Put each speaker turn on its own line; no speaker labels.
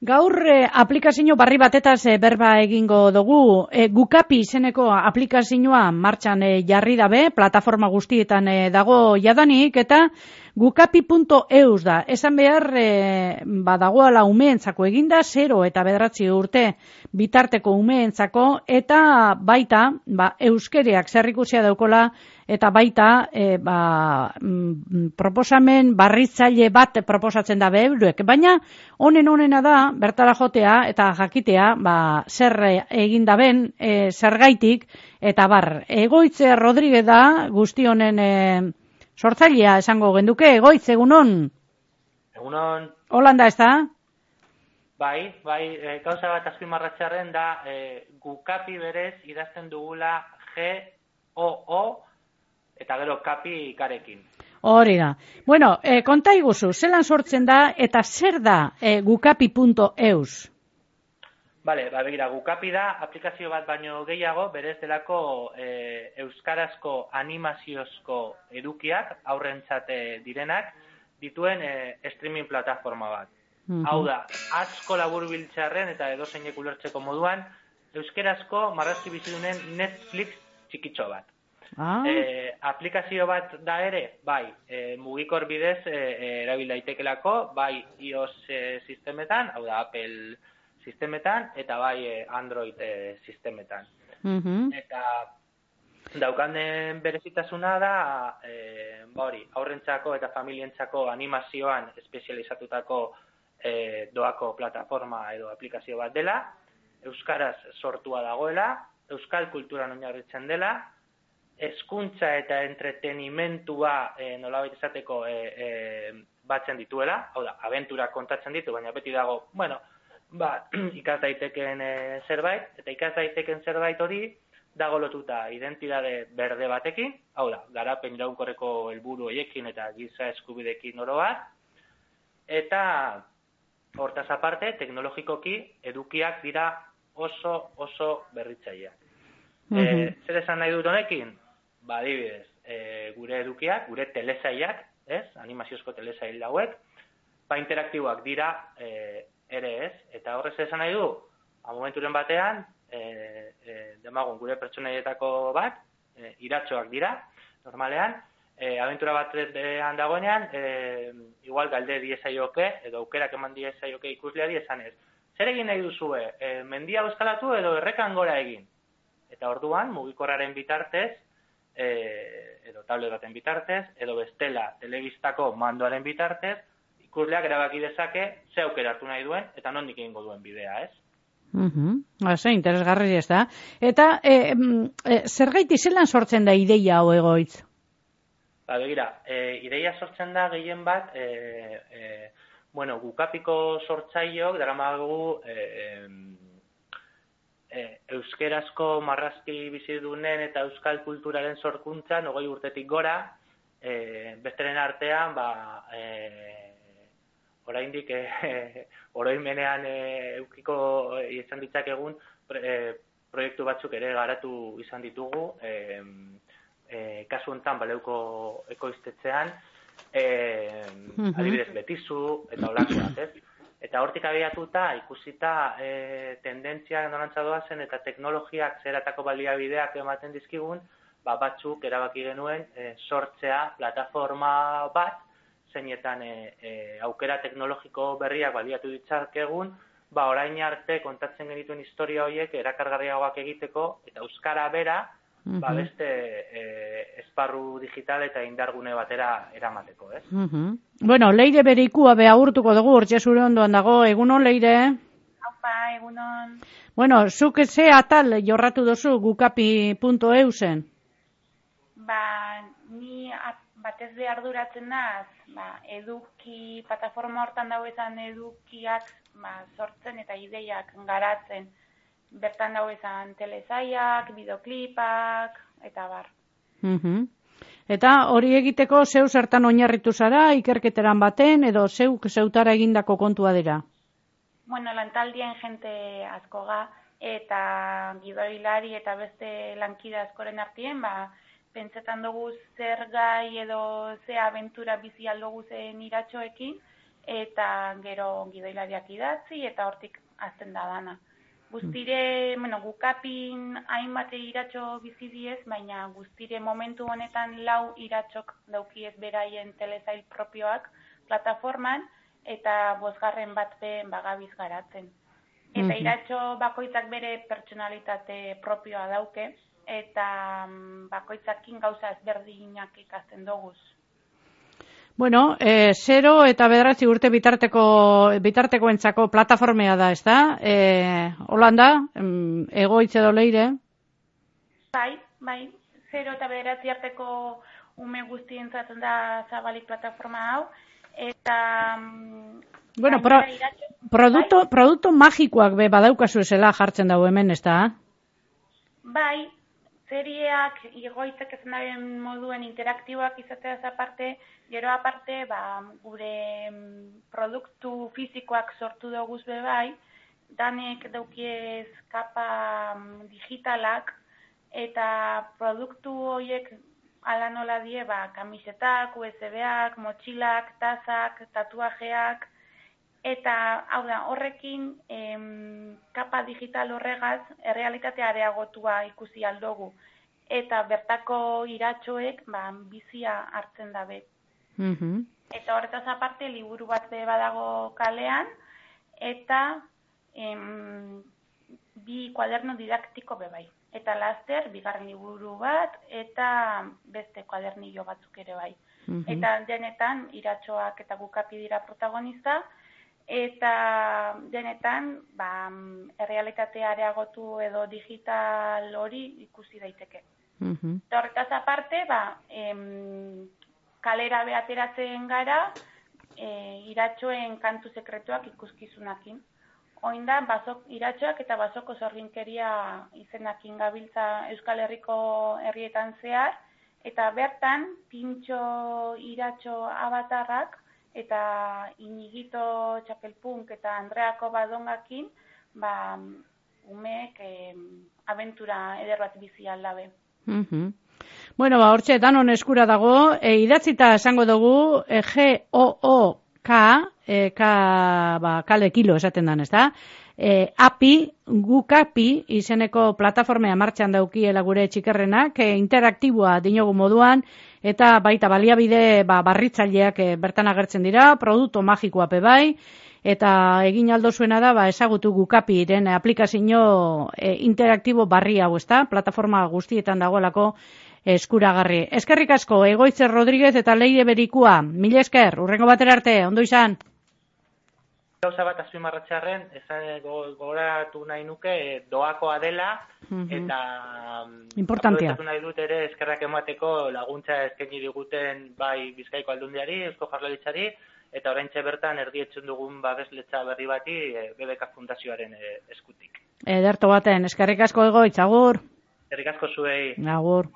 Gaur eh, aplikazio barri batetaz eh, berba egingo dugu. Eh, Gukapi izeneko aplikazioa martxan eh, jarri dabe, plataforma guztietan eh, dago jadanik, eta gukapi.eus da. Esan behar, eh, badagoala umeentzako eginda, 0 eta bederatzi urte bitarteko umeentzako, eta baita, ba, euskereak zerrikusia daukola, eta baita e, ba, mm, proposamen barritzaile bat proposatzen da beuruek. Baina honen honena da bertara jotea eta jakitea ba, zer egin daben e, zergaitik eta bar. Egoitze Rodríguez da guzti honen e, sortzailea esango genduke. Egoitze egunon?
Egunon.
Holanda ez da?
Bai, bai, e, gauza bat azpimarratxarren da e, gukapi berez idazten dugula G-O-O eta gero kapi ikarekin.
Hori da. Bueno, e, konta iguzu, zelan sortzen da eta zer da e, gukapi.eus?
Bale, ba, begira, gukapi da aplikazio bat baino gehiago, berez delako e, euskarazko animaziozko edukiak, aurrentzate direnak, dituen e, streaming plataforma bat. Mm Hau da, asko labur biltzearen eta edo zeinek ulertzeko moduan, euskarazko marrazki bizidunen Netflix txikitxo bat. Ah. E, aplikazio bat da ere, bai, e, mugikor bidez e, erabil daitekelako, bai iOS e, sistemetan, hau da Apple sistemetan, eta bai e, Android e, sistemetan. Mm Eta daukanen berezitasuna da, e, ba aurrentzako eta familientzako animazioan espezializatutako e, doako plataforma edo aplikazio bat dela, Euskaraz sortua dagoela, Euskal kulturan oinarritzen dela, eskuntza eta entretenimentua e, nolabait esateko e, e, batzen dituela, hau da, abentura kontatzen ditu, baina beti dago, bueno, ba, ikas daiteken e, zerbait, eta ikas daiteken zerbait hori, dago lotuta identidade berde batekin, hau da, garapen iraunkorreko helburu hoiekin eta giza eskubidekin oro bat, eta hortaz aparte, teknologikoki edukiak dira oso oso berritzaileak. Mm -hmm. zer esan nahi dut honekin? Ba, adibidez, e, gure edukiak, gure telesaiak, ez, animaziozko telesail hauek, ba, interaktiboak dira e, ere ez, eta horrez esan nahi du, a momenturen batean, e, e, demagun gure pertsonaietako bat, e, iratxoak dira, normalean, e, aventura bat dagoenean, e, igual galde diesaioke, edo aukerak eman diesaioke ikusleari esan ez. Zer egin nahi duzue, e, mendia euskalatu edo errekan gora egin? Eta orduan, mugikorraren bitartez, e, edo tablet baten bitartez, edo bestela telebistako mandoaren bitartez, ikusleak erabaki dezake ze aukera hartu nahi duen eta nondik egingo duen bidea, ez?
Mhm. Mm interesgarri ez da. Eta e, e, zer gaiti zelan sortzen da ideia hau egoitz?
Ba, begira, e, ideia sortzen da gehien bat, e, e, bueno, gukapiko sortzaiok, dara magu, e, e, e, euskerazko marrazki bizidunen eta euskal kulturaren sorkuntzan, ogoi urtetik gora, e, besteren artean, ba, e, oraindik e, oroimenean e, eukiko izan ditzak egun e, proiektu batzuk ere garatu izan ditugu, e, e, kasu honetan baleuko ekoiztetzean, e, adibidez betizu, eta olakoak, ez? Eta hortik abiatuta, ikusita e, tendentzia norantza doazen eta teknologiak zeratako baliabideak ematen dizkigun, ba, batzuk erabaki genuen e, sortzea plataforma bat, zeinetan e, e, aukera teknologiko berriak baliatu ditzakegun, ba, orain arte kontatzen genituen historia horiek erakargarriagoak egiteko, eta euskara bera, ba beste e, esparru digital eta indargune batera eramateko, ez?
Bueno, leire bere ikua beha urtuko dugu, urtsia zure ondoan dago, egunon leire?
Haupa, egunon.
Bueno, zuk ze atal jorratu dozu gukapi.eu zen?
Ba, ni batez behar duratzen naz, ba, eduki, plataforma hortan dago ezan edukiak ba, sortzen eta ideiak garatzen bertan dago izan telezaiak, bideoklipak, eta bar.
Mm Eta hori egiteko zeu zertan oinarritu zara, ikerketeran baten, edo zeu zeutara egindako kontua dira?
Bueno, lantaldien jente askoga, eta gidoilari eta beste lankide askoren artien, ba, pentsetan dugu zer gai edo ze aventura bizi aldugu zen iratxoekin, eta gero gidoilariak idatzi, eta hortik azten da dana. Guztire, bueno, gukapin hainbat iratxo bizi diez, baina guztire momentu honetan lau iratxok daukiez beraien telezail propioak plataforman, eta bosgarren bat behen bagabiz garatzen. Eta mm iratxo bakoitzak bere pertsonalitate propioa dauke, eta mm, bakoitzakin gauza ezberdinak ikasten doguz.
Bueno, e, zero eta bederatzi urte bitarteko bitartekoentzako plataformea da, ez da? E, Holanda, egoitze do leire?
Bai, bai, zero eta bederatzi arteko ume guztien zaten da zabalik plataforma hau, eta...
Bueno, pro, produkto, bai? produkto magikoak be badaukazu esela jartzen dago hemen, ez da?
Bai, serieak igoitzak ez nahen moduen interaktiboak izatea aparte, gero aparte ba, gure mm, produktu fizikoak sortu dugu be bai, danek daukiez kapa mm, digitalak eta produktu horiek ala nola die, ba, kamisetak, USB-ak, motxilak, tazak, tatuajeak, eta hau da, horrekin em, kapa digital horregaz errealitatea areagotua ikusi aldogu eta bertako iratxoek ba, bizia hartzen dabe. Mm Eta horretaz aparte liburu bat be badago kalean eta em, bi kuaderno didaktiko be bai. Eta laster bigarren liburu bat eta beste kuadernillo batzuk ere bai. Mm Eta denetan iratxoak eta gukapi dira protagonista, eta denetan ba, errealitatea areagotu edo digital hori ikusi daiteke. Mm -hmm. Horretaz aparte, ba, em, kalera behateratzen gara, e, iratxoen kantu sekretuak ikuskizunakin. Oin bazok, iratxoak eta bazoko zorginkeria izenakin gabiltza Euskal Herriko herrietan zehar, eta bertan, pintxo iratxo abatarrak, eta inigito txapelpunk eta Andreako badongakin, ba, umeek eh, aventura eder bat bizi aldabe.
Mm Bueno, ba, hortxe, danon eskura dago, e, idatzita esango dugu, e, G-O-O-K, e, K, ba, kale kilo esaten dan, ez da? E, API, gukapi, izeneko plataformea martxan daukiela gure txikerrenak, e, interaktiboa dinogu moduan, eta baita baliabide ba, barritzaileak e, bertan agertzen dira, produktu magikoa pe bai, eta egin aldo zuena da, ba, esagutu gukapiren aplikazio e, interaktibo barri hau, ezta? Plataforma guztietan dagoelako eskuragarri. Eskerrik asko, Egoitze Rodríguez eta Leire Berikua. Mil esker, urrengo batera arte, ondo izan?
Gauza bat azpimarratxarren, ezan gogoratu nahi nuke doakoa dela, eta
mm, importantia.
nahi dut ere eskerrak emateko laguntza eskaini diguten bai Bizkaiko aldundiari, Eusko Jarlaritzari, eta oraintxe bertan erdietzen dugun babesletza berri bati e, BBK Fundazioaren e, eskutik.
Ederto baten, eskerrik asko egoitz, agur.
Eskerrik asko zuei.
Agur.